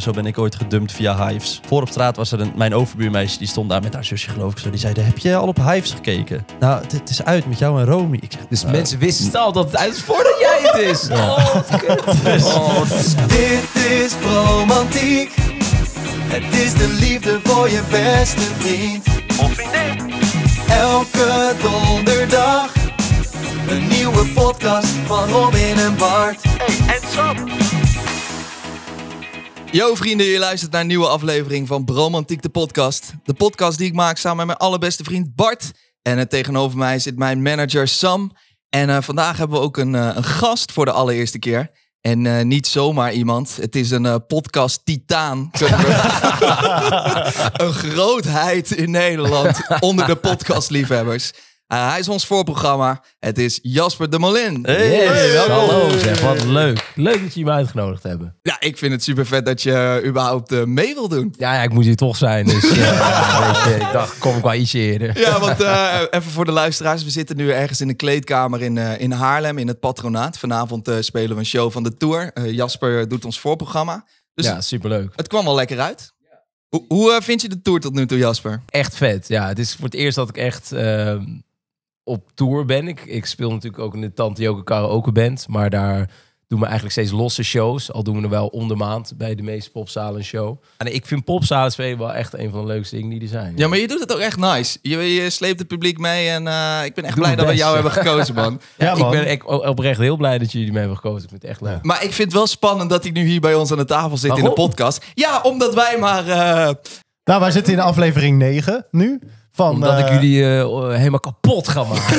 Zo ben ik ooit gedumpt via Hives. Voor op straat was er een, mijn overbuurmeisje, die stond daar met haar zusje geloof ik. Zo. Die zeiden, heb je al op Hives gekeken? Nou, het, is uit met jou en Romy. Ik zeg, Dus "Eh, mensen wisten al dat het uit is voordat jij het is. Oh, wat kut. Oh, Dit is romantiek. Het is de liefde voor je beste vriend. Of vriendin. Elke donderdag. Een nieuwe podcast van Robin en Bart. Hey, en Sam. Yo vrienden, je luistert naar een nieuwe aflevering van Bromantiek de podcast. De podcast die ik maak samen met mijn allerbeste vriend Bart. En eh, tegenover mij zit mijn manager Sam. En eh, vandaag hebben we ook een, eh, een gast voor de allereerste keer. En niet zomaar iemand. Het is een podcast titaan. een grootheid in Nederland onder de podcastliefhebbers. Eh, hij is ons voorprogramma. Het is Jasper de Molin. Hey, Yes. welkom. Hallo zeg, wat leuk. Leuk dat je me uitgenodigd hebben. Ja, ik vind het super vet dat je überhaupt eh, mee wil doen. Ja, ja, ik moet hier toch zijn. Dus eh, ja, je, ik dacht, kom ik wel ietsje eerder. Ja, want eh, even voor de luisteraars. We zitten nu ergens in een kleedkamer in, eh, in Haarlem, in het patronaat. Vanavond eh, spelen we een show van de Tour. Eh, Jasper doet ons voorprogramma. Dus Ja, superleuk. het kwam wel lekker uit. Hoe, hoe eh, vind je de Tour tot nu toe, Jasper? Echt vet. Ja, het is voor het eerst dat ik echt ehm, op tour ben. Ik, ik speel natuurlijk ook in de Tante Joke Karaoke Band. Maar daar doen we eigenlijk steeds losse shows. Al doen we er wel om de maand bij de meeste popzalen een show. En ik vind popzalen spelen wel echt een van de leukste dingen die er zijn. Ja, maar je doet het ook echt nice. Je, je sleept het publiek mee en eh, ik ben echt Doe blij dat we jou hebben gekozen, man. Ja, man. ik ben ik, oprecht heel blij dat jullie me hebben gekozen. Ik vind het echt leuk. Maar ik vind het wel spannend dat hij nu hier bij ons aan de tafel zit in de podcast. Ja, omdat wij maar... eh, Nou, wij zitten in aflevering 9 nu. Van, Omdat ik eh, jullie eh, helemaal kapot ga maken.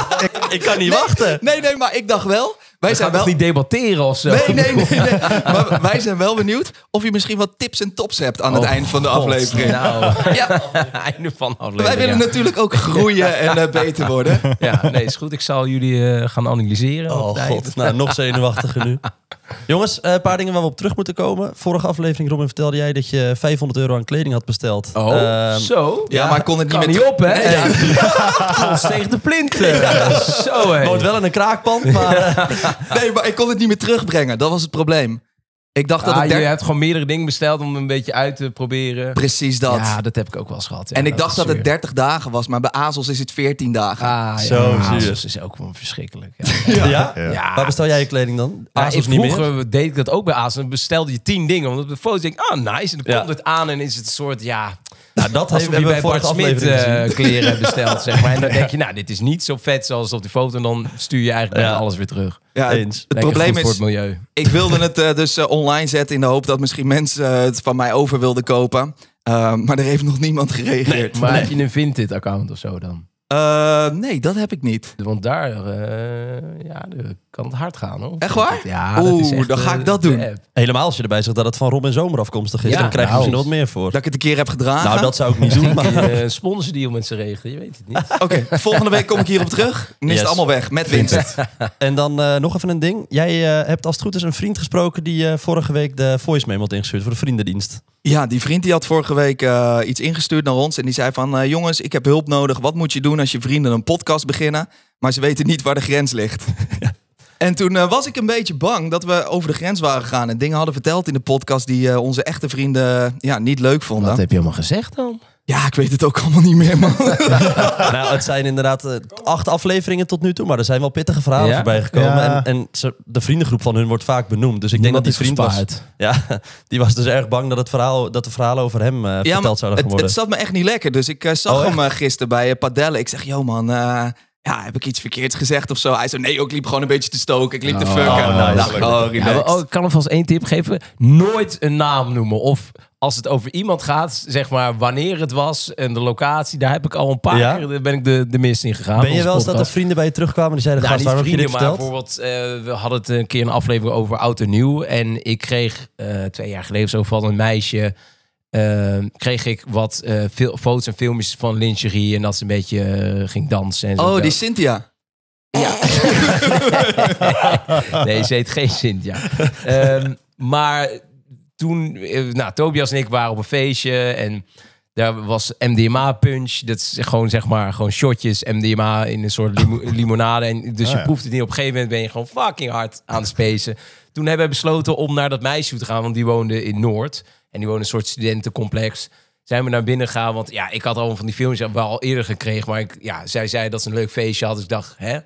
Ik kan niet wachten. nee, nee, maar ik dacht wel... Wij We zijn wel... niet debatteren of zo? Nee, nee, nee, nee. Maar wij zijn wel benieuwd of je misschien wat tips en tops hebt aan het Oh, eind van de God. aflevering. Nou, Ja, einde van de aflevering. wij willen ja. natuurlijk ook groeien en eh, beter worden. Ja, nee, is goed. Ik zal jullie eh, gaan analyseren. Oh god, nou, nog zenuwachtiger nu. Jongens, eh, een paar dingen waar we op terug moeten komen. Vorige aflevering, Robin, vertelde jij dat je 500 euro aan kleding had besteld. Oh, Ehm, zo? Ja, maar ik kon het niet niet op, hè? Nee, ja. Tegen de plinten. Zo, hè. Woont wel in een kraakpand, maar... Nee, maar ik kon het niet meer terugbrengen. Dat was het probleem. Ik dacht dat Ah, je hebt gewoon meerdere dingen besteld om een beetje uit te proberen. Precies dat. Ja, dat heb ik ook wel eens gehad. ja. en ik dacht dat het zuur. 30 dagen was, maar bij Azos is het 14 dagen. Ah, ja. Zo Azos is ook gewoon verschrikkelijk. Ja. Ja? Ja. Waar bestel jij je kleding dan? Ik niet meer? vroeger deed ik dat ook bij Azos. Dan bestelde je tien dingen. Want op de foto denk ik, ah, nice. En dan Ja. komt het aan en is het een soort, ja... Nou, dat hebben je we bij Bart Smit eh, gezien. kleren besteld, zeg maar. En dan denk je, nou, dit is niet zo vet zoals op die foto. En dan stuur je eigenlijk Ja. alles weer terug. Ja, Eens. Het probleem goed voor is, het milieu. ik wilde het eh, dus eh, online zetten in de hoop dat misschien mensen het van mij over wilden kopen. Uh, maar er heeft nog niemand gereageerd. Maar heb je een Vinted-account of zo dan? Uh, nee, dat heb ik niet. Want daar uh, ja, daar kan het hard gaan, hoor. Echt waar? Ja, Oeh, dat is echt, dan ga uh, ik dat de doen. Helemaal als je erbij zegt dat het van Rob en Zomer afkomstig is. Ja, dan krijg je nou. nog wat meer voor. Dat ik het een keer heb gedragen. Nou, dat zou ik niet doen. Maar... een sponsordeal met ze regelen, je weet het niet. Oké, volgende week kom ik hierop terug. Dan is Yes. het allemaal weg, met winst. En dan eh, nog even een ding. Jij eh, hebt als het goed is een vriend gesproken die eh, vorige week de voice memo had ingestuurd voor de vriendendienst. Ja, die vriend die had vorige week uh, iets ingestuurd naar ons. En die zei van, uh, jongens, ik heb hulp nodig. Wat moet je doen als je vrienden een podcast beginnen? Maar ze weten niet waar de grens ligt. En toen uh, was ik een beetje bang dat we over de grens waren gegaan. En dingen hadden verteld in de podcast die uh, onze echte vrienden ja, niet leuk vonden. Wat heb je allemaal gezegd dan? Ja, ik weet het ook allemaal niet meer, man. nou, het zijn inderdaad uh, acht afleveringen tot nu toe, maar er zijn wel pittige verhalen Ja? voorbij gekomen. Ja. En, en ze, de vriendengroep van hun wordt vaak benoemd. Dus ik Niemand denk dat die vriend was, ja, die was dus erg bang dat, het verhaal, dat de verhalen over hem uh, Ja, verteld zouden het, worden. het zat me echt niet lekker. Dus ik uh, zag Oh, hem uh, gisteren bij uh, Padelle. Ik zeg, yo man, uh, ja, heb ik iets verkeerds gezegd of zo? Hij zei, nee, ik liep gewoon een beetje te stoken. Ik liep te Oh, fucken. oh, nice. oh, Ja, oh, ik kan alvast één tip geven. Nooit een naam noemen. Of als het over iemand gaat, zeg maar wanneer het was en de locatie. Daar heb ik al een paar Ja? keer daar ben ik de, de mist in gegaan. ben je wel eens dat er vrienden bij je terugkwamen die zeiden, Nou, gast, waarom heb je vrienden, dit maar verteld? bijvoorbeeld, eh, we hadden het een keer een aflevering over oud en nieuw. En ik kreeg eh, twee jaar geleden zo van een meisje. Eh, kreeg ik wat eh, veel, foto's en filmpjes van lingerie. En dat ze een beetje eh, ging dansen. En zo. Oh, die Cynthia. Ja. nee, ze heet geen Cynthia. Ehm, maar toen, eh, nou, Tobias en ik waren op een feestje en daar was MDMA-punch. Dat is gewoon, zeg maar, gewoon shotjes MDMA in een soort limo- limonade. En dus je ja. proeft het niet. Op een gegeven moment ben je gewoon fucking hard aan het spacen. toen hebben we besloten om naar dat meisje toe te gaan. Want die woonde in Noord. En die woonde in een soort studentencomplex. Zijn we naar binnen gegaan. Want ja, ik had al van die filmpjes wel al eerder gekregen. Maar ik, ja, zij zei dat ze een leuk feestje had. Dus ik dacht, hè?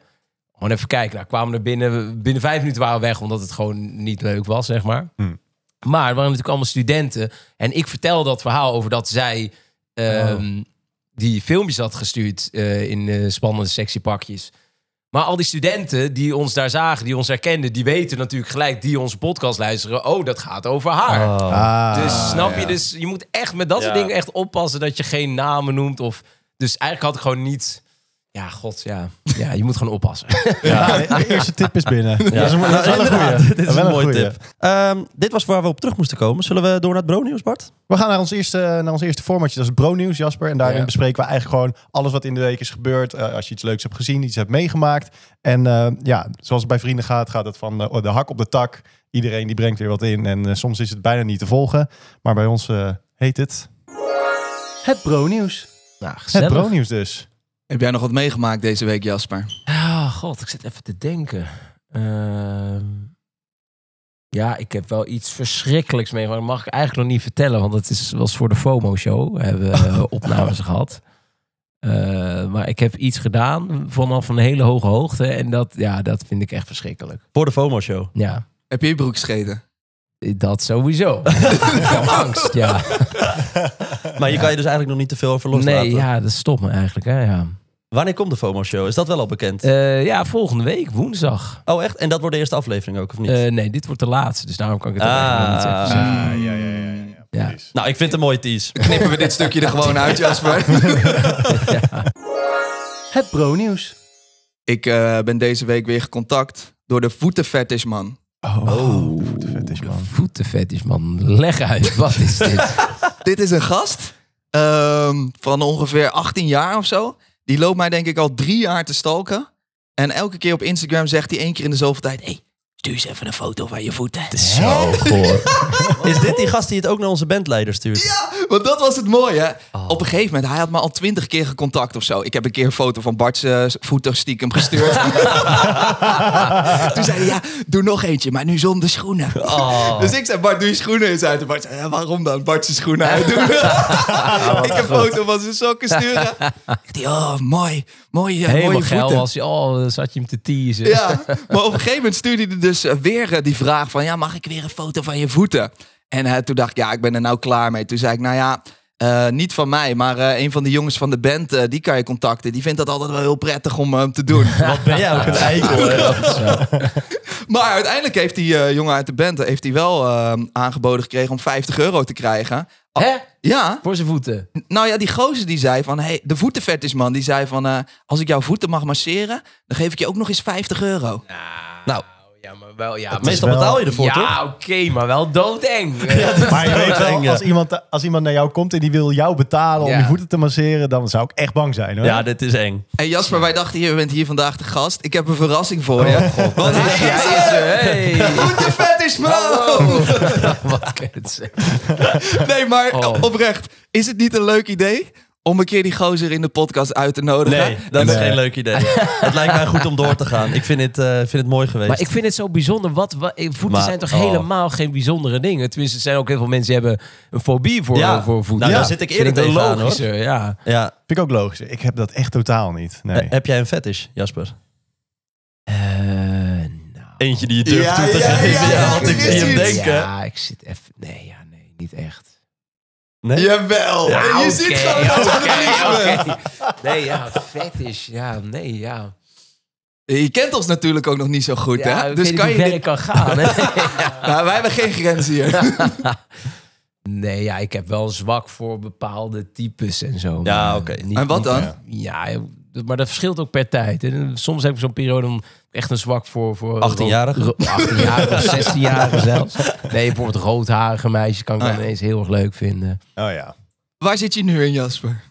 Gewoon even kijken. Nou, kwamen we er binnen. Binnen vijf minuten waren we weg. Omdat het gewoon niet leuk was, zeg maar. Hmm. Maar er waren natuurlijk allemaal studenten. En ik vertelde dat verhaal over dat zij... ehm, die filmpjes had gestuurd eh, in eh, spannende sexy pakjes. Maar al die studenten die ons daar zagen, die ons herkenden, die weten natuurlijk gelijk die onze podcast luisteren. Oh, dat gaat over haar. Ah, dus snap je? Dus je moet echt met dat soort dingen echt oppassen dat je geen namen noemt. Of, dus eigenlijk had ik gewoon niet. Ja, god, ja. Ja, je moet gewoon oppassen. Ja, de eerste tip is binnen. Ja. Dat is, een- dat is wel een goeie. dit is een mooie tip. Ehm, dit was waar we op terug moesten komen. Zullen we door naar het bro-nieuws, Bart? We gaan naar ons eerste, naar ons eerste formatje. Dat is Bro Nieuws, Jasper. En daarin Ja. bespreken we eigenlijk gewoon alles wat in de week is gebeurd. Eh, als je iets leuks hebt gezien, iets hebt meegemaakt. En eh, ja, zoals het bij vrienden gaat, gaat het van eh, de hak op de tak. Iedereen die brengt weer wat in. En soms is het bijna niet te volgen. Maar bij ons eh, heet het... Het Bro Nieuws. Nou, Het gezellig. Bro Nieuws dus. Heb jij nog wat meegemaakt deze week, Jasper? Ah, god, ik zit even te denken. Ehm, ja, ik heb wel iets verschrikkelijks meegemaakt. Dat mag ik eigenlijk nog niet vertellen, want het is, was voor de FOMO-show. Hebben we eh, opnames gehad. Eh, maar ik heb iets gedaan vanaf een hele hoge hoogte. En dat, ja, dat vind ik echt verschrikkelijk. Voor de FOMO-show. Ja, Heb je je broek gescheten? dat sowieso. ik heb angst, ja. Maar je kan je dus eigenlijk nog niet te veel over loslaten. Nee, ja, dat stopt me eigenlijk. Hè, ja. Wanneer komt de FOMO-show? Is dat wel al bekend? Eh, ja, volgende week, woensdag. oh, echt? En dat wordt de eerste aflevering ook, of niet? Eh, nee, dit wordt de laatste. Dus daarom kan ik het Ah. even nog niet even zeggen. ja, ja, ja. ja, Ja. precies. nou, ik vind het een mooie tease. Knippen we dit stukje er gewoon uit, Jasper? Het Bro Nieuws. Ik eh, ben deze week weer gecontact door de voetenfetishman. Oh, de vet is man. Voetenfetish, man. Leg uit, wat is dit? Dit is een gast ehm, van ongeveer 18 jaar of zo. Die loopt mij denk ik al drie jaar te stalken. En elke keer op Instagram zegt hij één keer in de zoveel tijd... Hey, stuur eens even een foto van je voeten. Zo goor. Is dit die gast die het ook naar onze bandleider stuurt? Ja, want dat was het mooie. Op een gegeven moment, hij had me al twintig keer gecontact of zo. Ik heb een keer een foto van Bart's eh, voeten stiekem gestuurd. Toen zei hij, ja, doe nog eentje, maar nu zonder schoenen. Oh. Dus ik zei, Bart, doe je schoenen eens uit. En Bart zei, ja, waarom dan? Bart zijn schoenen uitdoen. ik een foto van zijn sokken sturen. Ik dacht, oh, mooi. Mooi, eh, Helemaal mooie geil voeten. was hij. Oh, dan zat je hem te teasen. Ja, maar op een gegeven moment stuurde hij dus eh, weer die vraag van... ja, mag ik weer een foto van je voeten? En eh, toen dacht ik, ja, ik ben er nou klaar mee. Toen zei ik, nou ja, eh, niet van mij... maar eh, een van de jongens van de band, die kan je contacten. Die vindt dat altijd wel heel prettig om hem te doen. Wat ben jij ook een eikel. maar uiteindelijk heeft die jongen uit de band... heeft hij wel aangeboden gekregen om 50 euro te krijgen. Hè? Ja, Voor zijn voeten. nou ja, die gozer die zei van... Hey, de voetenfetisman, die zei van... als ik jouw voeten mag masseren... dan geef ik je ook nog eens 50 euro. Nou, Ja, maar wel, ja. meestal wel- betaal je ervoor, toch? Ja, oké, maar wel doodeng. Maar je weet wel, als iemand, als iemand naar jou komt en die wil jou betalen om Ja. je voeten te masseren, dan zou ik echt bang zijn hoor. Ja, dit is eng. En Jasper, wij dachten, je bent hier vandaag de gast. Ik heb een verrassing voor je. Want hij Ja, is is er! er. Hey. Voetenfetishman! Wat kut zeg. Nee, maar Oh. oprecht. Is het niet een leuk idee om een keer die gozer in de podcast uit te nodigen? Nee, dat is geen leuk idee. het lijkt mij goed om door te gaan. Ik vind het, eh, vind het mooi geweest. Maar ik vind het zo bijzonder. Wat, wat, voeten Maar- zijn toch oh. helemaal geen bijzondere dingen? Tenminste, er zijn ook heel veel mensen die hebben een fobie voor, Ja. voor voeten. Nou, daar Ja. zit ik Vind eerder wel tegenaan, hoor. logischer, ja. ja. Vind ik ook logisch. Ik heb dat echt totaal niet. Nee. Eh, Heb jij een fetish, Jasper? Eh, nou. Eentje die je durft Ja, toe te ja, geven. ja, Ja, ja, want ik zie hem denken. Ja, ik zit even... Nee, ja, nee, niet echt. Nee? Jawel. Ja, je oké, ziet gewoon dat het. Nee, ja, fetish. Ja, nee, ja. Je kent ons natuurlijk ook nog niet zo goed, ja hè? Dus kan je dit... kan gaan. Hè? Nou, wij hebben geen grenzen hier. nee, ja, ik heb wel een zwak voor bepaalde types en zo. Ja, oké. En wat dan? Ja, maar dat verschilt ook per tijd. En soms heb ik zo'n periode om echt een zwak voor... voor 18-jarigen? ro- 18-jarigen of 16-jarigen zelfs. Nee, bijvoorbeeld roodharige meisjes kan ik Ah, ja. ineens heel erg leuk vinden. Oh ja. Waar zit je nu in, Jasper?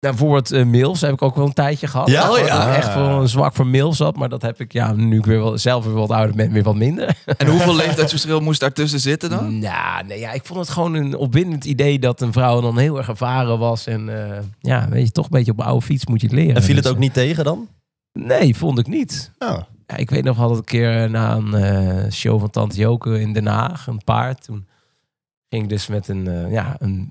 Nou, bijvoorbeeld eh Mills heb ik ook wel een tijdje gehad. Ja? Oh, ik ja. echt wel een zwak voor Mills had. Maar dat heb ik, ja, nu ik weer wel, zelf weer wat ouder ben, weer wat minder. En hoeveel leeftijdsverschil moest daartussen zitten dan? Nou, nee, ja, ik vond het gewoon een opwindend idee dat een vrouw dan heel erg ervaren was. En eh, ja, weet je, toch een beetje op een oude fiets moet je het leren. En viel het Dus, ook niet tegen dan? Nee, vond ik niet. Oh. Ja, ik weet nog dat een keer na een eh, show van Tante Joke in Den Haag, een paard. Toen ging ik dus met een, eh, ja, een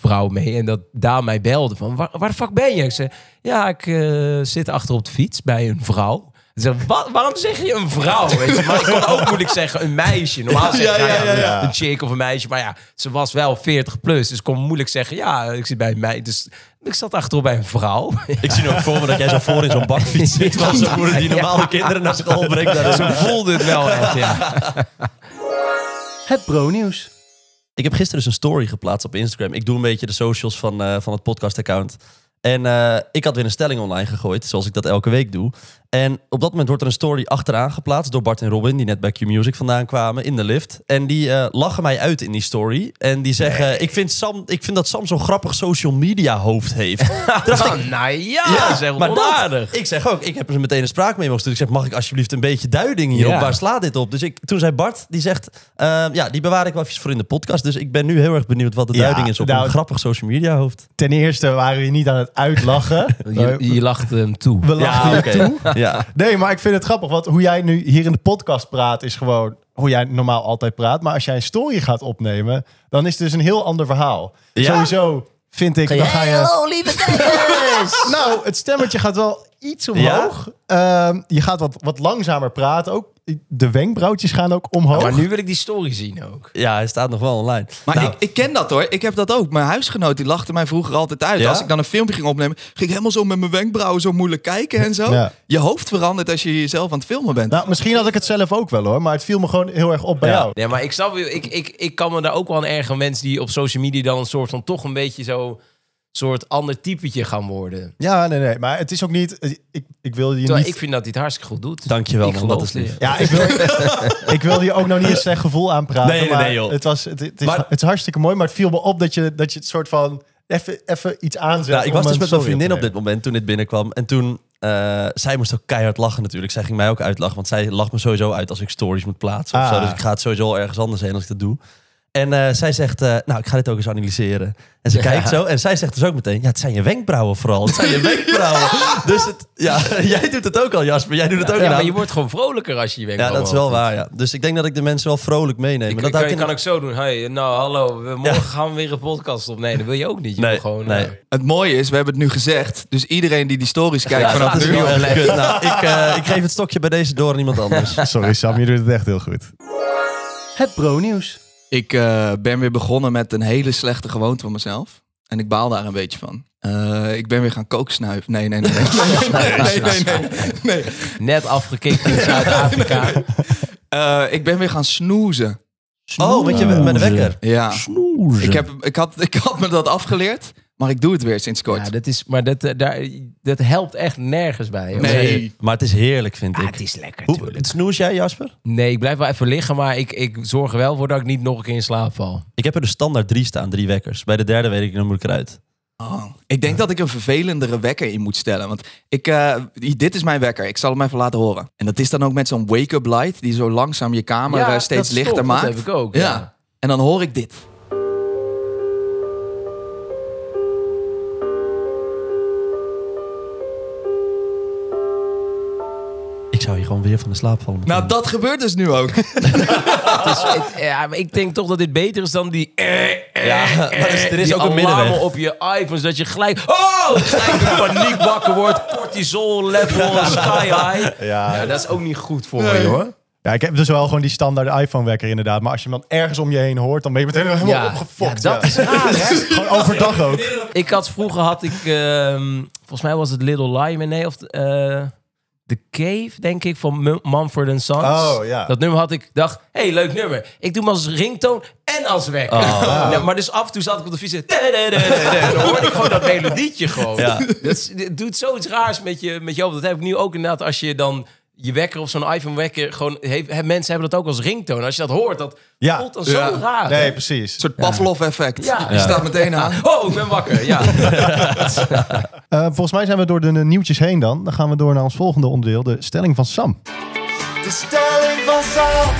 vrouw mee. En dat Daan mij belde van, waar, waar de fuck ben je? Ik zei, ja, ik eh, zit achter op de fiets bij een vrouw. Ze zei, "Wa- waarom zeg je een vrouw? Weet je? Maar ik kon ook moeilijk zeggen een meisje. Normaal zeg je Ja, nou ja, ja, ja. een chick of een meisje. Maar ja, ze was wel 40 plus. Dus ik kon moeilijk zeggen, ja, ik zit bij een meisje. Dus ik zat achterop bij een vrouw. Ik zie ook voor me dat jij zo voor in zo'n bakfiets zit. Van zo'n moeder die normaal de kinderen naar school brengt. Zo voelde het wel echt, ja. Het bro-nieuws. Ik heb gisteren dus een story geplaatst op Instagram. Ik doe een beetje de socials van, eh, van het podcast-account. En eh, ik had weer een stelling online gegooid, zoals ik dat elke week doe. En op dat moment wordt er een story achteraan geplaatst door Bart en Robin, die net bij Q-Music vandaan kwamen in de lift. En die eh, lachen mij uit in die story. En die zeggen: ik, vind Sam, ik vind dat Sam zo'n grappig social media hoofd heeft. Nou, nou ja, dat is echt maar dat- ik zeg ook, ik heb er meteen een spraakmemo gestuurd. Ik zeg, mag ik alsjeblieft een beetje duiding hierop? Ja. Waar slaat dit op? Dus ik, toen zei Bart, die zegt, eh, ja, die bewaar ik wel even voor in de podcast. Dus ik ben nu heel erg benieuwd wat de Ja, duiding is op nou, een grappig social media hoofd. Ten eerste waren we niet aan het uitlachen. Je, je lacht hem toe. we lachten Ja, oké. toe. Ja. Nee, maar ik vind het grappig. Want hoe jij nu hier in de podcast praat is gewoon hoe jij normaal altijd praat. Maar als jij een story gaat opnemen, dan is het dus een heel ander verhaal. Ja? Sowieso vind ik, dan ga je... lieve kijkers! Nou, het stemmetje gaat wel iets omhoog. Ehm, je gaat wat, wat langzamer praten ook. De wenkbrauwtjes gaan ook omhoog. Maar nu wil ik die story zien ook. Ja, hij staat nog wel online. Maar Nou, ik, ik ken dat hoor. Ik heb dat ook. Mijn huisgenoot die lachte mij vroeger altijd uit. Ja? Als ik dan een filmpje ging opnemen, ging ik helemaal zo met mijn wenkbrauwen zo moeilijk kijken en zo. Ja. Je hoofd verandert als je jezelf aan het filmen bent. Nou, misschien had ik het zelf ook wel hoor. Maar het viel me gewoon heel erg op bij Ja. jou. Nee, maar ik snap, ik, ik, ik kan me daar ook wel aan ergeren. Mensen die op social media dan een soort van toch een beetje zo soort ander typetje gaan worden. Ja, nee, nee. Maar het is ook niet... Ik, ik wil je Terwijl niet... ik vind dat hij het hartstikke goed doet. Dankjewel, ik man, dat is het. lief. Ja, ik wil, ik wil je ook nog niet een slecht gevoel aanpraten. Nee, nee, maar nee, joh. Het, was, het, het, is, Maar- het is hartstikke mooi, maar het viel me op dat je, dat je het soort van even, even iets aanzet. nou, ik was dus met mijn vriendin op dit moment toen dit binnenkwam. En toen, eh, zij moest ook keihard lachen natuurlijk. Zij ging mij ook uitlachen, want zij lacht me sowieso uit als ik stories moet plaatsen. Of Ah. zo. Dus ik ga het sowieso al ergens anders heen als ik dat doe. En eh, zij zegt, eh, nou, ik ga dit ook eens analyseren. En ze Ja. kijkt zo en zij zegt dus ook meteen, ja, het zijn je wenkbrauwen vooral. Het zijn je wenkbrauwen. dus het, ja, jij doet het ook al, Jasper. Jij doet het ook Ja, al. maar je wordt gewoon vrolijker als je je Ja, wenkbrauwen dat is wel waar, ja. Dus ik denk dat ik de mensen wel vrolijk meeneem. Ik, Maar kan, dat je ik kan ook zo doen. Hey, nou, hallo, we, morgen gaan we weer een podcast opnemen. Dat wil je ook niet. Je Nee, gewoon... nee. eh, Het mooie is, we hebben het nu gezegd. Dus iedereen die die stories kijkt Ja, vanaf dat is nu. Nou, ik, eh, ik geef het stokje bij deze door aan iemand anders. Sorry Sam, je doet het echt heel goed. Het bro-nieuws. Ik eh, ben weer begonnen met een hele slechte gewoonte van mezelf. En ik baal daar een beetje van. Eh, ik ben weer gaan kooksnuiven. Nee, nee, nee. Nee, nee, nee. nee. Net afgekikt in Zuid-Afrika. Eh, ik ben weer gaan snoezen. Oh, met, je, met de wekker. Ja. Snoezen. Ik, heb, ik, had, ik had me dat afgeleerd, maar ik doe het weer sinds kort. Ja, dat is, maar dat, eh, daar, dat helpt echt nergens bij. hoor. Nee. Maar het is heerlijk, vind Ah, ik. het is lekker Hoe, natuurlijk. snoes jij, Jasper? Nee, ik blijf wel even liggen, maar ik, ik zorg er wel voor dat ik niet nog een keer in slaap val. Ik heb er de standaard drie staan, drie wekkers. Bij de derde weet ik, dan moet ik eruit. Oh, ik denk dat ik een vervelendere wekker in moet stellen. Want ik, eh, dit is mijn wekker. Ik zal hem even laten horen. En dat is dan ook met zo'n wake-up light... die zo langzaam je kamer steeds dat lichter maakt. Dat heb ik ook. Ja. Ja. En dan hoor ik dit. Ik zou hier gewoon weer van de slaap vallen. Nou, dat gebeurt dus nu ook. Het is, het- ja, maar ik denk toch dat dit beter is dan die. eh, eh, Ja, maar er is- er is die ook een middenweg. alarmen op je iPhone, zodat je gelijk. Oh! Gelijk in paniek wakker wordt. Cortisol level sky high. Ja. Ja, dat is ook niet goed voor je hoor. Ja, ik heb dus wel gewoon die standaard iPhone-wekker inderdaad. Maar als je hem dan ergens om je heen hoort, dan ben je meteen helemaal Ja, opgefokt. ja, dat ja. is raar hè. Gewoon overdag ook. Ik had vroeger had ik, ehm, volgens mij was het Little Lion, nee, of eh The Cave, denk ik, van Mu- Mumford Sons. Oh, ja. Dat nummer had ik, dacht, hey, leuk nummer. Ik doe hem als ringtoon en als wekker. Ja, maar dus af en toe zat ik op de fiets en dan hoorde ik gewoon dat melodietje gewoon. Ja. Dat is- het doet zoiets raars met je, met je hoofd. Dat heb ik nu ook inderdaad als je dan je wekker of zo'n iPhone wekker gewoon he- mensen hebben dat ook als ringtoon. Als je dat hoort, dat Ja. voelt dan zo Ja. raar. Nee, precies. Een soort Pavlov-effect. Ja. Je staat meteen aan. Oh, ik ben wakker. Ja. Eh, volgens mij zijn we door de nieuwtjes heen dan. Dan gaan we door naar ons volgende onderdeel, de stelling van Sam. De stelling van Sam.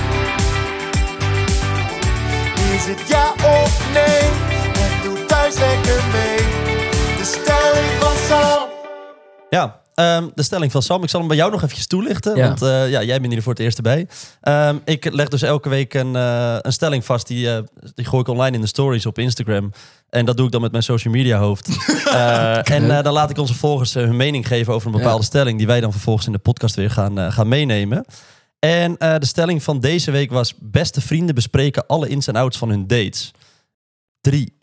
Is het ja of nee? En doe thuis lekker mee. De stelling van Sam. Ja, Ehm, de stelling van Sam. Ik zal hem bij jou nog eventjes toelichten. Ja. Want eh, ja, jij bent hier voor het eerst erbij. Ehm, ik leg dus elke week een, eh, een stelling vast. Die, eh, die gooi ik online in de stories op Instagram. En dat doe ik dan met mijn social media hoofd. Eh, en eh, dan laat ik onze volgers hun mening geven over een bepaalde Ja. stelling. Die wij dan vervolgens in de podcast weer gaan, eh, gaan meenemen. En eh, de stelling van deze week was... Beste vrienden bespreken alle ins en outs van hun dates. 3,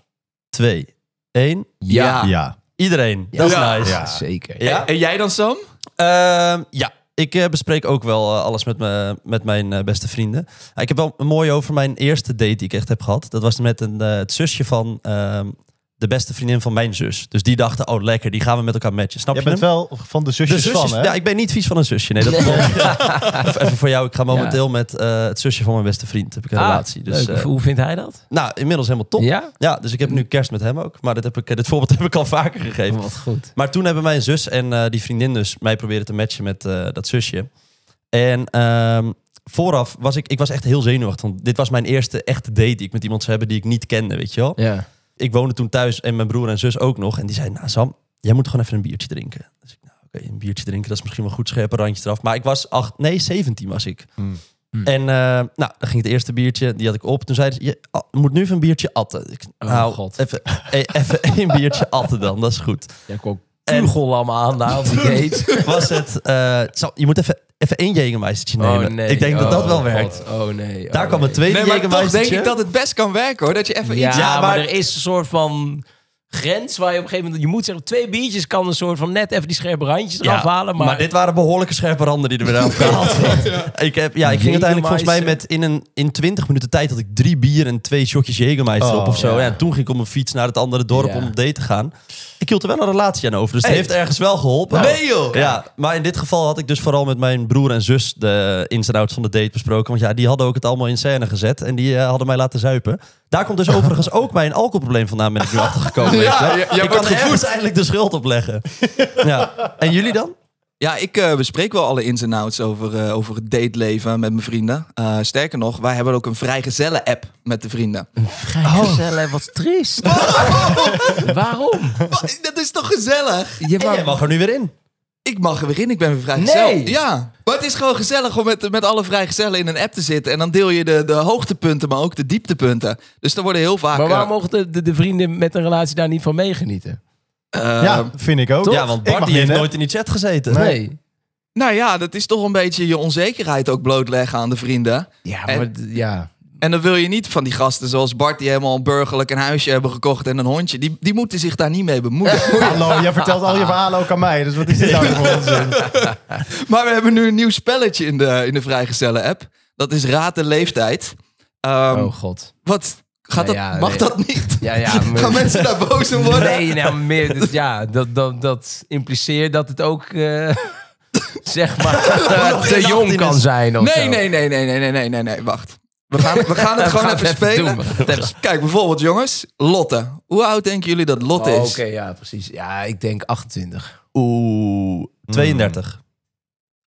2, 1. Ja. Ja. Iedereen. Dat is Ja. nice. Ja. Zeker. Ja? En jij dan, Sam? Ehm, ja, ik eh, bespreek ook wel eh, alles met, me, met mijn eh, beste vrienden. Ah, ik heb wel een mooie over mijn eerste date die ik echt heb gehad. Dat was met een, eh, het zusje van ehm, de beste vriendin van mijn zus. Dus die dachten, oh lekker, die gaan we met elkaar matchen. Snap Jij je bent hem? wel van de zusjes, de zusjes, van, hè? ja, ik ben niet vies van een zusje. Nee, dat Even voor jou, ik ga momenteel met eh, het zusje van mijn beste vriend. Heb ik een Ah, relatie. Dus, leuk. eh, Hoe vindt hij dat? nou, inmiddels helemaal top. Ja? Ja? dus ik heb nu kerst met hem ook. Maar dit, heb ik, eh, dit voorbeeld heb ik al vaker gegeven. Wat goed. Maar toen hebben mijn zus en eh, die vriendin dus mij proberen te matchen met dat zusje. En ehm, vooraf was ik, ik was echt heel zenuwachtig. Want dit was mijn eerste echte date die ik met iemand zou hebben die ik niet kende, weet je wel. Ja. Ik woonde toen thuis en mijn broer en zus ook nog. En die zeiden, nou Sam, jij moet gewoon even een biertje drinken. Dus ik, nou oké, een biertje drinken, dat is misschien wel goed scherpe randje eraf. Maar ik was acht, nee, 17 was ik. Hmm. Hmm. En eh, nou, dan ging het eerste biertje, die had ik op. Toen zeiden ze, je ah, moet nu even een biertje atten. Ik, Oh, nou, God. Even, eh, even één biertje atten dan, dat is goed. Jij kwam Kugellam aan daar op die gate. was het... eh, zo, je moet even, even één Jägermeistertje nemen. Ik denk dat dat Oh, wel werkt. God. Oh nee. Daar oh, kwam nee. het tweede Nee, maar toch denk ik dat het best kan werken, hoor. Dat je even Ja, iets... Ja, maar, maar- er is een soort van grens waar je op een gegeven moment... Je moet zeggen, twee biertjes kan een soort van net even die scherpe randjes eraf halen. Maar, Maar, dit waren behoorlijke scherpe randen die er weer aan gehaald. Ik, heb, ja, ik ging uiteindelijk volgens mij met in, een, in 20 minuten tijd had ik drie bier en twee shotjes Jägermeister Oh, op of zo. ja. Ja. en toen ging ik op mijn fiets naar het andere dorp Ja. om op date te gaan. Ik hield er wel een relatie aan over, dus het Hey. heeft ergens wel geholpen. Nee, joh! Ja, maar in dit geval had ik dus vooral met mijn broer en zus de ins en outs van de date besproken. Want ja, die hadden ook het allemaal in scène gezet en die eh, hadden mij laten zuipen. Daar komt dus overigens ook mijn alcoholprobleem vandaan, ben ik nu achtergekomen. Ja, ik kan er ergens eindelijk de schuld op leggen. ja. En jullie dan? Ja, ik eh, bespreek wel alle ins en outs over, eh, over het dateleven met mijn vrienden. Eh, sterker nog, wij hebben ook een vrijgezellen-app met de vrienden. Vrijgezellen, wat triest. Waarom? Wat? Dat is toch gezellig? Je En jij mag er nu weer in. Ik mag er weer in, ik ben weer vrijgezel. Nee. Ja, maar het is gewoon gezellig om met, met alle vrijgezellen in een app te zitten. En dan deel je de, de hoogtepunten, maar ook de dieptepunten. Dus er worden heel vaak... Maar waarom mogen de, de, de vrienden met een relatie daar niet van meegenieten? Ja, vind ik ook. Ja, want Bart die heeft nooit in die chat gezeten. Nee. Nou ja, dat is toch een beetje je onzekerheid ook blootleggen aan de vrienden. Ja, En- maar d- ja. En dan wil je niet van die gasten zoals Bart, die helemaal burgerlijk een huisje hebben gekocht en een hondje. Die, die moeten zich daar niet mee bemoeien. Hallo, jij vertelt al je verhalen ook aan mij. Dus wat is dit nou voor onzin? maar we hebben nu een nieuw spelletje in de, in de Vrijgezellen-app. Dat is Raad de Leeftijd. Ehm, oh god. Wat? Gaat dat, ja, mag nee. dat niet? Ja, ja. maar- Gaan mensen daar boos om worden? Nee, nou, meer, dus ja, dat, dat, dat impliceert dat het ook, eh, zeg maar, te jong 18 kan zijn of Nee, zo. nee, nee, nee, nee, nee, nee, nee, nee, wacht. We gaan, we gaan het We gewoon gaan even spelen. doen. Kijk, bijvoorbeeld jongens, Lotte. Hoe oud denken jullie dat Lotte Oh, is? Oké, ja, precies. Ja, ik denk 28. Oeh, 32.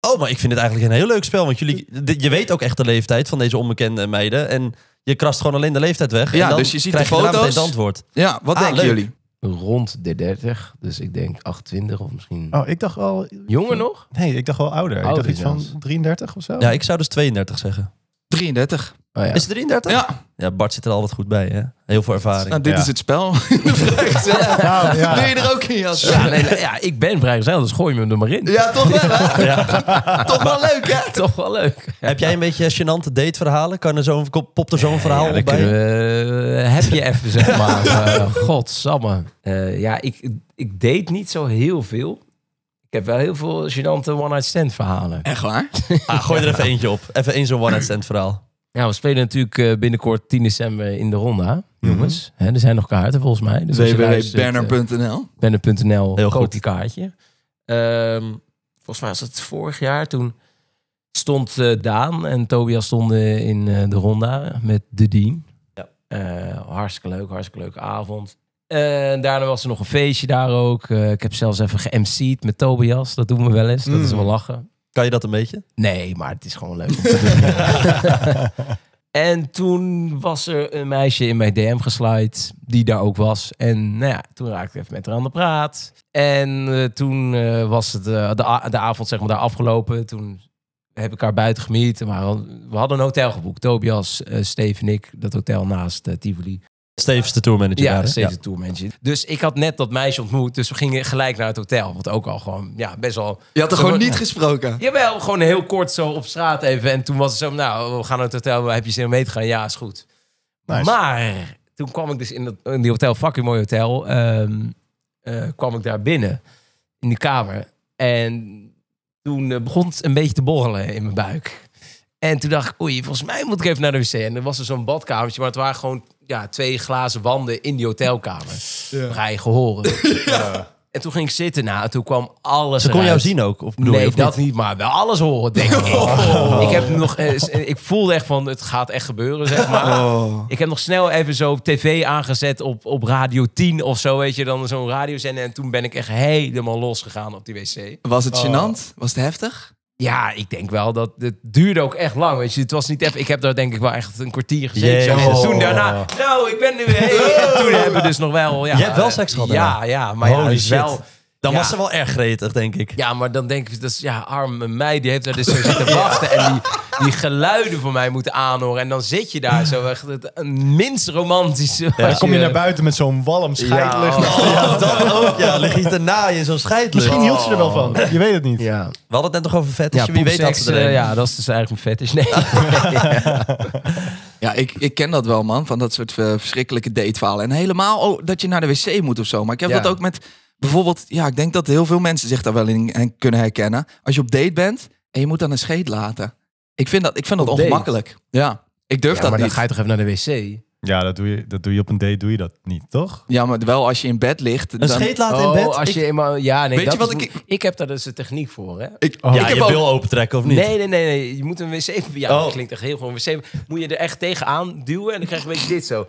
Oh, maar ik vind het eigenlijk een heel leuk spel. Want jullie, je weet ook echt de leeftijd van deze onbekende meiden. En je krast gewoon alleen de leeftijd weg. Ja, en dan dus je ziet krijg de foto's. het antwoord. Ja, wat Ah, denken leuk. jullie? Rond de 30, dus ik denk 28 of misschien Oh, ik dacht wel... jonger nog. Nee, ik dacht wel ouder. ik Ouder dacht iets van zelfs. 33 of zo. Ja, ik zou dus 32 zeggen. 33. Oh, ja. Is het 33? Ja, Ja, Bart zit er altijd goed bij, hè? Heel veel ervaring. nou, dit Ja. is het spel. De vrijgezel. Nou, ja. Wil je er ook in, Jas? Ja, nee, nee, ja, ik ben vrijgezel, dus gooi me er maar in. Ja, toch wel, hè? Ja. Toch wel leuk, hè? Toch wel leuk. Heb jij een beetje gênante dateverhalen? Kan er zo'n, popt er zo'n verhaal Ja, op bij? we, eh, heb je even, zeg maar. Uh, Godsamme. Eh, ja, ik, ik date niet zo heel veel. Ik heb wel heel veel gênante one-night stand verhalen. Echt waar? Ah, gooi er even eentje op. Even één zo'n one-night stand verhaal. Ja, we spelen natuurlijk eh, binnenkort 10 december in de Ronda, jongens. Hè, er zijn nog kaarten volgens mij. Dus luistert, eh, www.banner.nl Banner.nl, Heel goed. je kaartje. Ehm, volgens mij was het vorig jaar. Toen stond eh, Daan en Tobias stonden in eh, de ronda met de Dean. Ja. Eh, hartstikke leuk, hartstikke leuke avond. En daarna was er nog een feestje daar ook. Eh, ik heb zelfs even ge-MC'd met Tobias. Dat doen we wel eens. Dat is Mm. wel lachen. Kan je dat een beetje? Nee, maar het is gewoon leuk om te doen. En toen was er een meisje in mijn DM geslide die daar ook was. En nou ja, toen raakte ik even met haar aan de praat. En eh, toen eh, was het de, de avond zeg maar daar afgelopen. Toen heb ik haar buiten gemiet. Maar we hadden een hotel geboekt. Tobias, Steve en ik. Dat hotel naast Tivoli. Stevens de tourmanager. Ja, daar, steeds de tourmanager. Dus ik had net dat meisje ontmoet. Dus we gingen gelijk naar het hotel. Wat ook al gewoon, ja, best wel... Je had er gewoon niet gesproken. Jawel, gewoon heel kort zo op straat even. En toen was het zo, nou, we gaan naar het hotel. Heb je zin om mee te gaan? Ja, is goed. Nice. Maar toen kwam ik dus in, dat, in die hotel, fucking mooi hotel, ehm, eh, kwam ik daar binnen in die kamer. En toen eh, begon het een beetje te borrelen in mijn buik. En toen dacht ik, oei, volgens mij moet ik even naar de wc. En er was er zo'n badkamertje, maar het waren gewoon ja, twee glazen wanden in die hotelkamer. Ja. Ga je gehoren. En toen ging ik zitten na en toen kwam alles Ze kon jou zien ook? Of bedoel je, nee, of dat niet? niet? maar wel alles horen, denk ik. Ik, heb nog, eh, ik voelde echt van, het gaat echt gebeuren, zeg maar. Oh. Ik heb nog snel even zo op tv aangezet op, op Radio 10 of zo, weet je. Dan zo'n radiozender. En toen ben ik echt helemaal losgegaan op die wc. Was het gênant? Was het heftig? Ja, ik denk wel dat het duurde ook echt lang. Weet je, het was niet even. Ik heb daar denk ik wel echt een kwartier gezeten. zo. Jezus. En toen daarna, nou, ik ben nu weer. En toen hebben we dus nog wel. Ja, Je hebt wel seks gehad Ja, ja, maar ja, Holy dus shit. wel. Dan Ja. was ze wel erg gretig, denk ik. Ja, maar dan denk ik, dat is ja, arme mij, die heeft daar dus zo zitten wachten en die, die geluiden voor mij moeten aanhoren. En dan zit je daar zo echt het een minst romantische. Dan kom je naar buiten met zo'n walm scheidlucht. Ja, Ja, dat ook. Ja, lig je te naaien in zo'n scheidlucht. Misschien hield ze er wel van. Je weet het niet. Ja, We hadden het net nog over fetish. ja Wie weet dat ze eh, een- ja, dat is dus eigenlijk mijn fetish. Nee. Ja, ik, ik ken dat wel, man. Van dat soort eh, verschrikkelijke dateverhalen. En helemaal oh, dat je naar de wc moet of zo. Maar ik heb Ja. dat ook met bijvoorbeeld... Ja, ik denk dat heel veel mensen zich daar wel in en kunnen herkennen. Als je op date bent en je moet dan een scheet laten. Ik vind dat, ik vind dat Op date? ongemakkelijk. Ja, ik durf Ja, dat maar dan niet. ga je toch even naar de wc? Ja, dat doe, je, dat doe je op een date, doe je dat niet, toch? Ja, maar wel als je in bed ligt. Een dan- scheet laten in Oh, bed? als Ik- je eenmaal... Ja, nee, Weet dat je wat is- ik- ik heb daar dus een techniek voor, hè? Ik, Oh. ja, ik heb je ook- opentrekken of niet? Nee, nee, nee, nee. Je moet een wc... Ja, Oh. dat klinkt echt heel gewoon. Wc moet je er echt tegenaan duwen en dan krijg je een beetje dit zo.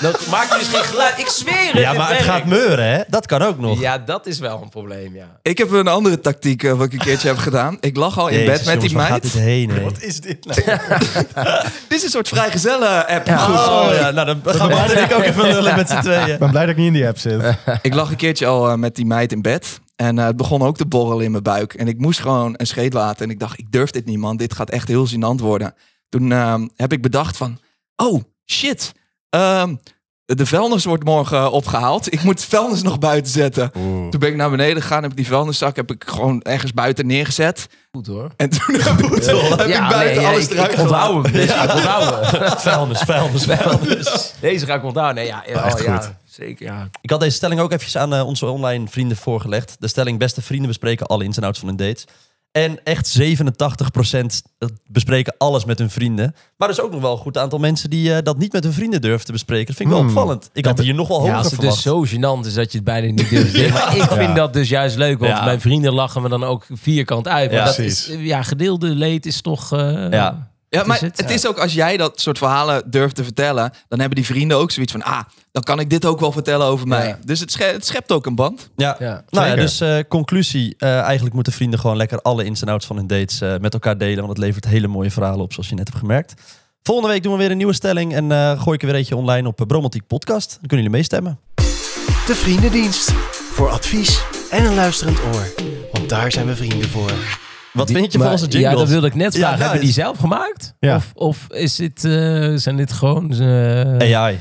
Dan maak je dus geen geluid. Ik zweer het. Ja, maar het gaat meuren, hè? Dat kan ook nog. Ja, dat is wel een probleem, ja. Ik heb een andere tactiek eh, wat ik een keertje heb gedaan. Ik lag al in Jezus, bed met die waar meid. gaat dit heen, hè? Wat is dit nou? Dit is een soort vrijgezellen-app. Oh, ja, nou dan gaan we en ik ook even lullen met z'n Ik tweeën. ben blij dat ik niet in die app zit. Ik lag een keertje al eh, met die meid in bed. En eh, het begon ook te borrelen in mijn buik. En ik moest gewoon een scheet laten. En ik dacht, ik durf dit niet, man. Dit gaat echt heel gênant worden. Toen ehm, heb ik bedacht van... Oh, shit. Ehm, de vuilnis wordt morgen opgehaald. Ik moet vuilnis nog buiten zetten. Toen ben ik naar beneden gegaan. Heb ik die vuilniszak heb ik gewoon ergens buiten neergezet. Goed hoor. En toen heb, heb ik buiten ja, alles eruit hem. Deze ga ik onthouden. Vuilnis, vuilnis, vuilnis. Deze ga ik onthouden. Nee, ja, ja, echt oh, ja, goed. zeker, ja. Ik had deze stelling ook eventjes aan eh, onze online vrienden voorgelegd. De stelling beste vrienden bespreken alle ins en outs van hun dates. En echt 87% bespreken alles met hun vrienden. Maar er is ook nog wel een goed aantal mensen die eh, dat niet met hun vrienden durven te bespreken. Dat vind ik wel Hmm. opvallend. Ik had hier nog wel Ja, hoger als het verwacht. dus zo gênant is dat je het bijna niet durft te. Maar ik vind dat dus juist leuk, want Ja. mijn vrienden lachen me dan ook vierkant uit. Maar Ja, dat precies. is, ja, gedeelde leed is toch... eh, Ja. Ja, Het maar is het, het ja. is ook als jij dat soort verhalen durft te vertellen, dan hebben die vrienden ook zoiets van, ah, dan kan ik dit ook wel vertellen over mij. Ja. Dus het, sche- het schept ook een band. Ja. Ja. Nou ja, dus eh, conclusie. eh, eigenlijk moeten vrienden gewoon lekker alle ins en outs van hun dates eh, met elkaar delen. Want het levert hele mooie verhalen op, zoals je net hebt gemerkt. Volgende week doen we weer een nieuwe stelling. En eh, gooi ik er weer eentje online op uh, Bromantiek Podcast. Dan kunnen jullie meestemmen. De Vriendendienst. Voor advies en een luisterend oor. Want daar zijn we vrienden voor. Wat vind je Maar- van onze jingles? Ja, dat wilde ik net Ja, vragen. nou, Hebben die is- zelf gemaakt? Ja. Of, of is dit, eh, zijn dit gewoon... eh, AI.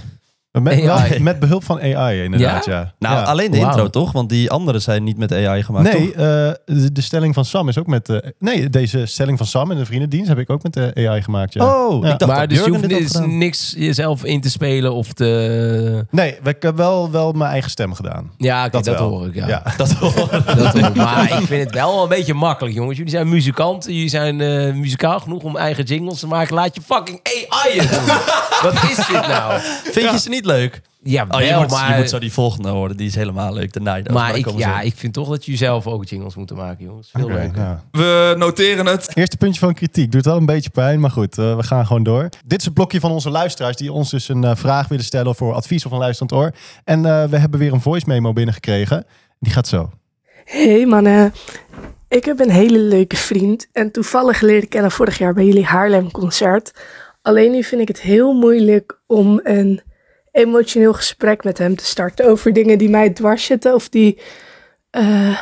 Met, wel, AI. met behulp van AI inderdaad, ja. Nou, Ja. alleen de intro toch? Want die andere zijn niet met AI gemaakt, Nee, toch? eh, de, de stelling van Sam is ook met... eh, nee, deze stelling van Sam in de vriendendienst heb ik ook met de AI gemaakt, ja. Oh, Ja. ik dacht maar dat dus je hoeft gedaan. niks jezelf in te spelen of te... Nee, ik heb wel, wel mijn eigen stem gedaan. Ja, oké, Dat dat, hoor ik, ja. Ja. Dat hoor. Dat hoor ik. Maar ik vind het wel een beetje makkelijk, jongens. Jullie zijn muzikanten, jullie zijn eh, muzikaal genoeg om eigen jingles te maken. Laat je fucking AI doen. Wat is dit nou? Vind je ze niet leuk? Ja, Oh, je, wel, moet, maar... je moet zo die volgende horen. Die is helemaal leuk. De Nijdoos. maar ik, ja, ik vind toch dat jullie zelf ook jingles moeten maken, jongens. Veel Oké, leuker. ja. We noteren het. Eerste puntje van kritiek. Doet wel een beetje pijn, maar goed, eh, we gaan gewoon door. Dit is het blokje van onze luisteraars die ons dus een eh, vraag willen stellen voor advies of een luisterend oor. En eh, we hebben weer een voice memo binnengekregen. Die gaat zo. Hey mannen, ik heb een hele leuke vriend en toevallig leerde ik kennen vorig jaar bij jullie Haarlem concert. Alleen nu vind ik het heel moeilijk om een emotioneel gesprek met hem te starten over dingen die mij dwars zitten of die, eh,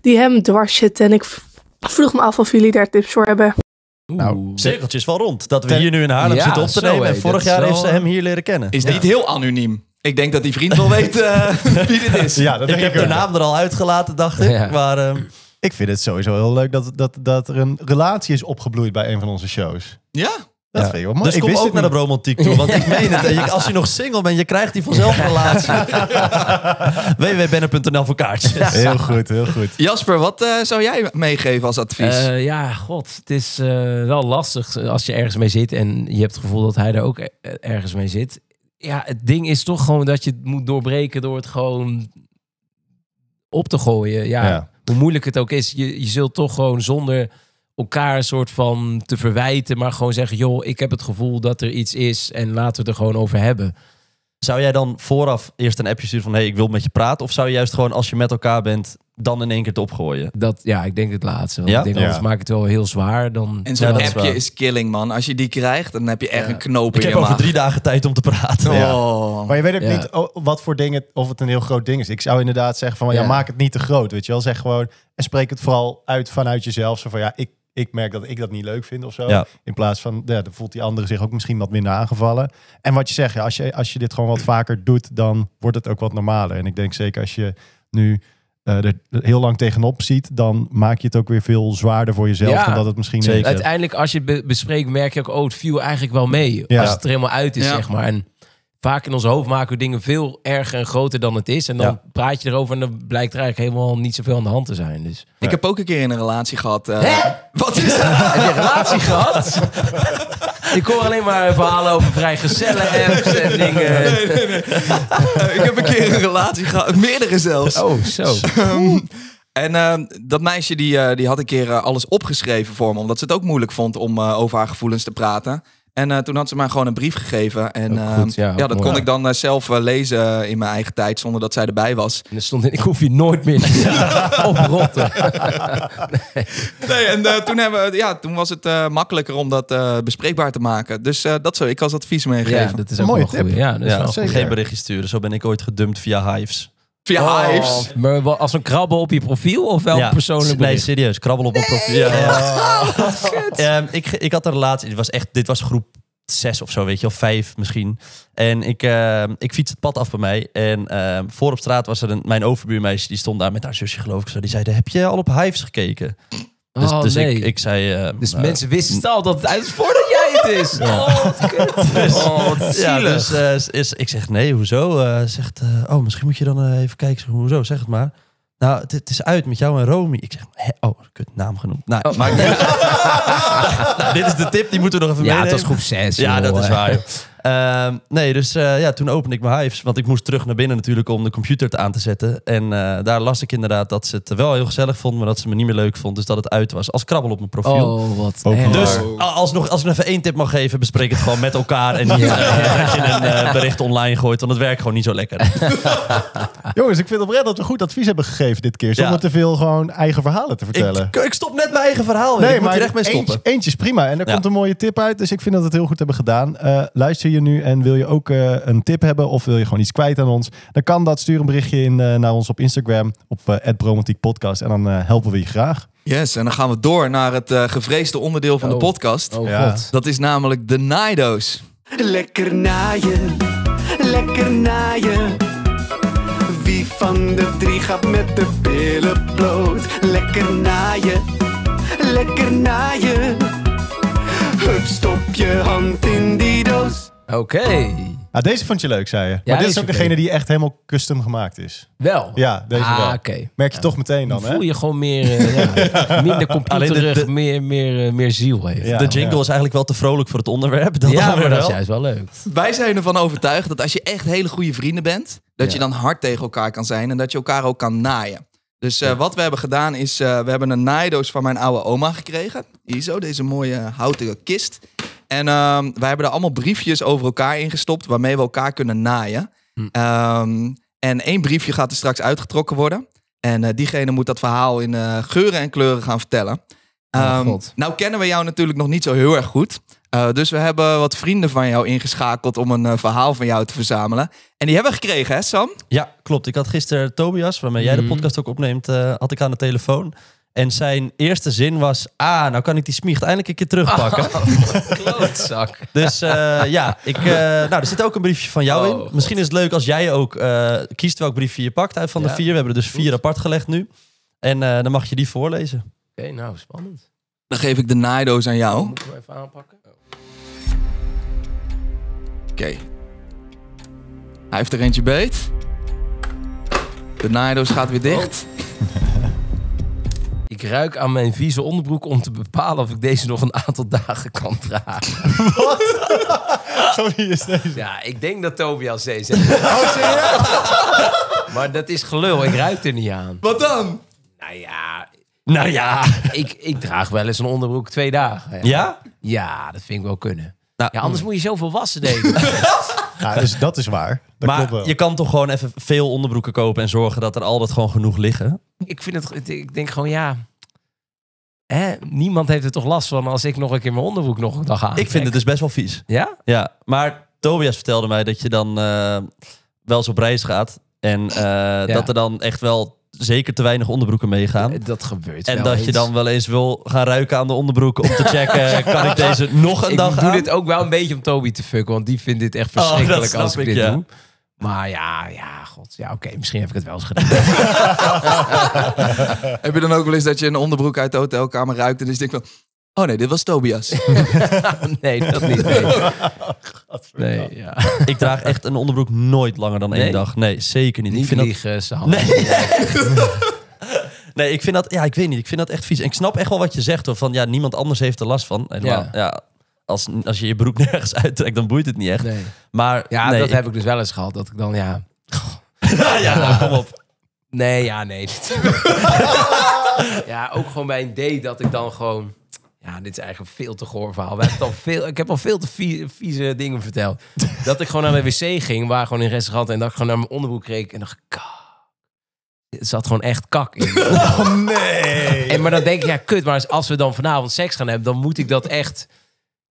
die hem dwars zitten. En ik vroeg me af of jullie daar tips voor hebben. Nou, Cirkeltjes wel rond. Dat we Ten- hier nu in Haarlem Ja, zitten op te nemen. En vorig jaar wel- heeft ze hem hier leren kennen. Is niet heel anoniem. Ik denk dat die vriend wel weet eh, wie dit is. Ja, dat Ik denk heb ik de naam er al uitgelaten, dacht ik. Ja. Maar ehm, Ik vind het sowieso heel leuk dat, dat, dat er een relatie is opgebloeid bij een van onze shows. Ja? Dat Ja. vind ik wel mooi. dus ik kom wist ook het naar de niet. bromantiek toe. Want ik meen het. Je- Als je nog single bent, je krijgt die vanzelf een relatie. www.benner.nl voor kaartjes. Heel goed, heel goed. Jasper, wat eh, zou jij meegeven als advies? Eh, ja, god, het is eh, wel lastig als je ergens mee zit en je hebt het gevoel dat hij er ook er- ergens mee zit. Ja, het ding is toch gewoon dat je het moet doorbreken door het gewoon op te gooien. Ja, Ja. hoe moeilijk het ook is, je, je zult toch gewoon zonder elkaar een soort van te verwijten, maar gewoon zeggen, joh, ik heb het gevoel dat er iets is en laten we het er gewoon over hebben. Zou jij dan vooraf eerst een appje sturen van... hey, ik wil met je praten? Of zou je juist gewoon, als je met elkaar bent... dan in één keer het opgooien? Dat, ja, ik denk het laatste. Want Ja? ik denk Ja. anders maakt het wel heel zwaar. Dan, en zo'n ja, dat is appje is, killing, man. Als je die krijgt, dan heb je echt Ja. een knoop Ik in heb je over maag. drie dagen tijd om te praten. Ja. Oh. Maar je weet ook Ja. niet oh, wat voor dingen, of het een heel groot ding is. Ik zou inderdaad zeggen van, ja, Ja. maak het niet te groot, weet je wel. Zeg gewoon, en spreek het vooral uit vanuit jezelf. Zo van, ja, ik, ik merk dat ik dat niet leuk vind of zo. Ja. In plaats van, ja, dan voelt die andere zich ook misschien wat minder aangevallen. En wat je zegt, ja, als, je, als je dit gewoon wat vaker doet, dan wordt het ook wat normaler. En ik denk zeker als je nu eh, er heel lang tegenop ziet, dan maak je het ook weer veel zwaarder voor jezelf Ja, dan dat het misschien zeker. Uiteindelijk, als je het bespreekt, merk je ook, oh, het viel eigenlijk wel mee. Ja. Als het er helemaal uit is, Ja. zeg maar. En vaak in ons hoofd maken we dingen veel erger en groter dan het is. En dan Ja. praat je erover en dan blijkt er eigenlijk helemaal niet zoveel aan de hand te zijn. Dus. Ik heb ook een keer in een relatie gehad. eh, Hè? Wat is dat? Heb je een relatie gehad? Ik hoor alleen maar verhalen over vrijgezellen apps en dingen. Eh, ik heb een keer een relatie gehad. Meerdere zelfs. Oh, zo. Ehm, en ehm, dat meisje die, eh, die had een keer eh, alles opgeschreven voor me. Omdat ze het ook moeilijk vond om eh, over haar gevoelens te praten. En eh, toen had ze mij gewoon een brief gegeven. En goed, ehm, ja, ja, dat mooi. kon ik dan eh, zelf eh, lezen in mijn eigen tijd. Zonder dat zij erbij was. En er stond in, ik hoef je nooit meer te oprotten. Nee, en eh, toen, hebben we, ja, toen was het eh, makkelijker om dat eh, bespreekbaar te maken. Dus dat zou ik als advies meegeven. Ja, dat is ook Mooie tip. Ja, dat is Ja, geen berichtje sturen. Zo ben ik ooit gedumpt via Hives. Via Hives. Oh, maar wel als een krabbel op je profiel of wel Ja, persoonlijk Nee, bericht? serieus. Krabbel op mijn profiel. Ja, ja. Ehm, ik, ik had een relatie. Dit was echt. Dit was groep zes of zo, weet je, of vijf misschien. En ik, ehm, ik fiets het pad af bij mij. En ehm, voor op straat was er een, mijn overbuurmeisje. Die stond daar met haar zusje, geloof ik. Zo. Die zeiden: Heb je al op Hives gekeken? Dus, oh, dus nee. ik, ik zei. ehm, dus eh, mensen wisten al dat het uit is voordat jij het is. Oh, wat kut. Oh, wat Ja, zielig. dus eh, is, ik zeg nee, hoezo? Eh, zegt, eh, oh, misschien moet je dan eh, even kijken. Zeg, hoezo? Zeg het maar. Nou, het, het is uit met jou en Romy. Ik zeg, hè? oh, kut, naam genoemd. Nou, Oh. maakt niet uit. nou, dit is de tip, die moeten we nog even ja, het meenemen. was groep 6. Ja, dat is waar. Ehm, nee, dus eh, ja, toen opende ik mijn Hives. Want ik moest terug naar binnen natuurlijk om de computer te aan te zetten. En eh, daar las ik inderdaad dat ze het wel heel gezellig vond, maar dat ze me niet meer leuk vond. Dus dat het uit was. Als krabbel op mijn profiel. Oh, wat. Dus als, nog, als ik nog even één tip mag geven, bespreek het gewoon met elkaar. En niet eh, dat je een eh, bericht online gooit, want het werkt gewoon niet zo lekker. Jongens, ik vind oprecht dat we goed advies hebben gegeven dit keer. Zonder Ja. te veel gewoon eigen verhalen te vertellen. Ik, ik stop net mijn eigen verhaal. weer. ik moet er echt mee stoppen. Eentje, eentje is prima. En er Ja. komt een mooie tip uit. Dus ik vind dat we het heel goed hebben gedaan. Eh, luister je nu en wil je ook eh, een tip hebben of wil je gewoon iets kwijt aan ons? Dan kan dat. Stuur een berichtje in eh, naar ons op Instagram op uh, @bromantiekpodcast en dan eh, helpen we je graag. Yes, en dan gaan we door naar het eh, gevreesde onderdeel van de Oh. podcast. Oh, Ja. god. Dat is namelijk de Nido's. Lekker naaien, lekker naaien. Wie van de drie gaat met de billen bloot? Lekker naaien, lekker naaien. Hup, stop je hand in die doos. Oké. Ah, deze vond je leuk, zei je. Ja, maar dit is ook degene die echt helemaal custom gemaakt is. Wel. Ja, deze ah, wel. oké. Merk je toch meteen dan, Dan hè? voel je gewoon meer, eh, ja, minder computerig, de- de- meer, meer, eh, meer ziel heeft. Ja. Ja, de jingle is eigenlijk wel te vrolijk voor het onderwerp. Dat dan maar dat is wel. juist wel leuk. Wij zijn ervan overtuigd dat als je echt hele goede vrienden bent, dat Ja. je dan hard tegen elkaar kan zijn en dat je elkaar ook kan naaien. Dus eh, wat we hebben gedaan is, eh, we hebben een naaidoos van mijn oude oma gekregen. Hier zo, deze mooie houten kist. En ehm, wij hebben er allemaal briefjes over elkaar ingestopt waarmee we elkaar kunnen naaien. Hm. Ehm, en één briefje gaat er straks uitgetrokken worden. En eh, diegene moet dat verhaal in eh, geuren en kleuren gaan vertellen. Oh, God. nou kennen we jou natuurlijk nog niet zo heel erg goed. Eh, dus we hebben wat vrienden van jou ingeschakeld om een verhaal van jou te verzamelen. En die hebben we gekregen, hè Sam? Ja, klopt. Ik had gisteren Tobias, waarmee jij de Mhm. podcast ook opneemt, had ik aan de telefoon. En zijn eerste zin was, ah, nou kan ik die smiecht eindelijk een keer terugpakken. Klootzak. Dus eh, ja, ik, eh, nou, er zit ook een briefje van jou Oh, in. God. Misschien is het leuk als jij ook eh, kiest welk briefje je pakt uit van de vier. We hebben er dus vier apart gelegd nu. En eh, dan mag je die voorlezen. Oké, nou, spannend. Dan geef ik de naaidoos aan jou. Moet ik hem even aanpakken? Oké. Hij heeft er eentje beet. De naaidoos gaat weer dicht. Ik ruik aan mijn vieze onderbroek om te bepalen of ik deze nog een aantal dagen kan dragen. Sorry, is deze. Ja, ik denk dat Tobias deze heeft. Oh, serieus? Maar dat is gelul, ik ruik er niet aan. Wat dan? Nou ja, Nou ja. ik, ik draag wel eens een onderbroek twee dagen. Ja? Ja, dat vind ik wel kunnen. Nou, Ja, anders moet je zoveel wassen, denk ik. Ja, dus dat is waar. Dat klopt wel. Maar je kan toch gewoon even veel onderbroeken kopen en zorgen dat er altijd gewoon genoeg liggen. ik vind het, ik denk gewoon, ja... Hè, niemand heeft er toch last van als ik nog een keer mijn onderbroek nog een dag aan. Ik vind het dus best wel vies. Ja? Ja, maar Tobias vertelde mij dat je dan eh, wel eens op reis gaat. En eh, dat er dan echt wel zeker te weinig onderbroeken meegaan. Dat gebeurt En wel dat je dan wel eens wil gaan ruiken aan de onderbroeken om te checken, kan ik deze nog een ik dag doe aan? dit ook wel een beetje om Toby te fucken, want die vindt dit echt Oh, verschrikkelijk als ik ik, dit ja. doe. Maar ja, ja, god. Ja, oké, misschien heb ik het wel eens gedaan. Heb je dan ook wel eens dat je een onderbroek uit de hotelkamer ruikt en dus denk van... Oh nee, dit was Tobias. nee, dat niet. Nee, nee ja. Ik draag echt een onderbroek nooit langer dan één Nee? dag. Nee, zeker niet. Niet ik vind dat, liegen, Sam. Nee. nee, ik vind dat, ja, ik weet niet. Ik vind dat echt vies. En ik snap echt wel wat je zegt, hoor. Van ja, niemand anders heeft er last van. Helemaal, ja. Ja. Als, als je je broek nergens uittrekt, dan boeit het niet echt. Nee. Maar Ja, nee, dat ik- heb ik dus wel eens gehad. Dat ik dan, ja... ja, nou, kom op. Nee, ja, nee. ja, ook gewoon bij een date dat ik dan gewoon... Ja, dit is eigenlijk een veel te goor verhaal. We hebben al veel, ik heb al veel te vie- vieze dingen verteld. Dat ik gewoon naar de wc ging, waar gewoon in een restaurant... en dat ik gewoon naar mijn onderbroek keek en dacht... Kak. Er zat gewoon echt kak in. Oh, nee. En, maar dan denk ik, ja, kut. Maar als we dan vanavond seks gaan hebben, dan moet ik dat echt...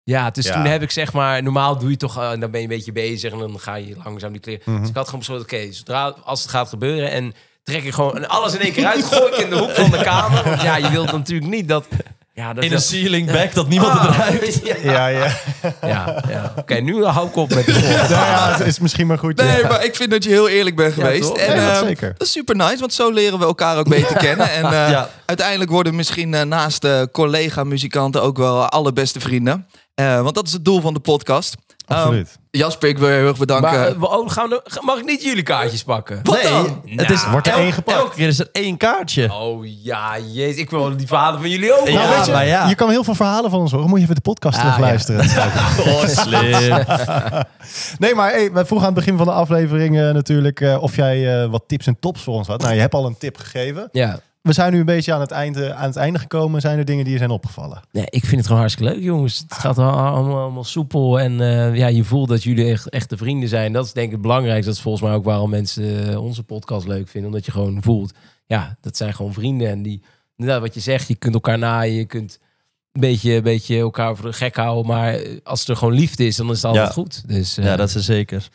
Ja, dus Ja. toen heb ik zeg maar... Normaal doe je toch... eh, dan ben je een beetje bezig en dan ga je langzaam die kleren... Mhm. Dus ik had gewoon besloten, oké, zodra als het gaat gebeuren... en trek ik gewoon en alles in één keer uit... gooi ik in de hoek van de kamer. Want ja, je wilt natuurlijk niet dat... Ja, dat In een dat- ceiling back dat niemand het Ah, ruikt. Ja, Ja, ja. ja. ja. Oké, nu hou ik op met de volgende. Nou ja, het is misschien maar goed. Nee, ja. maar ik vind dat je heel eerlijk bent geweest. en, Ja, dat eh, zeker. Dat is super nice, want zo leren we elkaar ook beter kennen. En eh, Ja. uiteindelijk worden misschien eh, naast de collega-muzikanten ook wel allerbeste vrienden. Eh, want dat is het doel van de podcast. Absoluut. Um, Jasper, ik wil je heel erg bedanken. Maar, eh, oh, gaan we, mag ik niet jullie kaartjes pakken? Wat nee, dan? het is, Nou, wordt er elk- één gepakt. Elke keer is er één kaartje. Oh ja, jezus. Ik wil die vader van jullie ook. Ja, Nou, weet je, maar ja. je kan heel veel verhalen van ons horen. Moet je even de podcast Ah, terugluisteren. Oh, slim. Nee, maar hey, wij vroegen aan het begin van de aflevering eh, natuurlijk eh, of jij eh, wat tips en tops voor ons had. Nou, je hebt al een tip gegeven. Ja. We zijn nu een beetje aan het, einde, aan het einde gekomen. Zijn er dingen die je zijn opgevallen? Nee, ik vind het gewoon hartstikke leuk, jongens. Het gaat al- allemaal, allemaal soepel. En eh, ja, je voelt dat jullie echt echte vrienden zijn. Dat is denk ik het belangrijkste. Dat is volgens mij ook waarom mensen eh, onze podcast leuk vinden. Omdat je gewoon voelt, ja, dat zijn gewoon vrienden. En die, inderdaad, wat je zegt, je kunt elkaar naaien. Je kunt een beetje, een beetje elkaar voor de gek houden. Maar eh, als er gewoon liefde is, dan is het altijd Ja. goed. Dus, eh, Ja, dat is er zeker.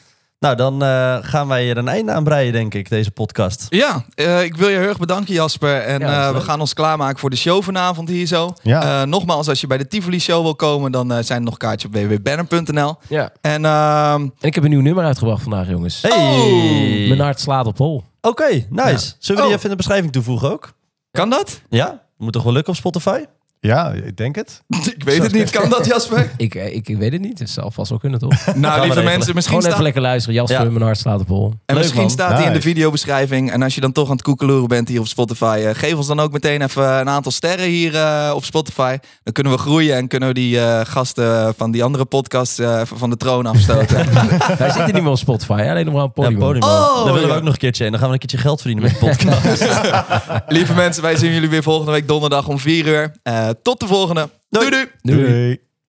Nou, dan eh, gaan wij er een einde aan breien, denk ik, deze podcast. Ja, eh, ik wil je heel erg bedanken Jasper. En Ja, eh, we gaan ons klaarmaken voor de show vanavond hier zo. Ja. Eh, nogmaals, als je bij de Tivoli Show wil komen, dan eh, zijn er nog kaartjes op www.banner.nl. ja. En ehm, En ik heb een nieuw nummer uitgebracht vandaag, jongens. Hey! Mijn hart slaat op hol. Oké, nice. Zullen we die Oh. even in de beschrijving toevoegen ook? kan dat? Ja? Moet toch wel lukken op Spotify? Ja, ik denk het. ik weet het niet. Kan dat, Jasper? Ik, eh, ik, ik weet het niet. Het zal vast wel kunnen, toch? nou, lieve mensen, misschien Gewoon even staat, lekker luisteren. Jasper, Ja. mijn hart slaat op hol. en Leuk, misschien man. staat hij in de videobeschrijving. En als je dan toch aan het koekeloeren bent hier op Spotify, eh, geef ons dan ook meteen even een aantal sterren hier eh, op Spotify. Dan kunnen we groeien en kunnen we die eh, gasten van die andere podcast eh, van de troon afstoten. Wij zitten niet meer op Spotify, alleen nog maar op Ja. Podimo. Oh, Daar willen we ja. ook nog een keertje heen. Dan gaan we een keertje geld verdienen met de podcast. lieve mensen, wij zien jullie weer volgende week donderdag om 4 uur. Eh, tot de volgende. doei. doei. Doei. Doei.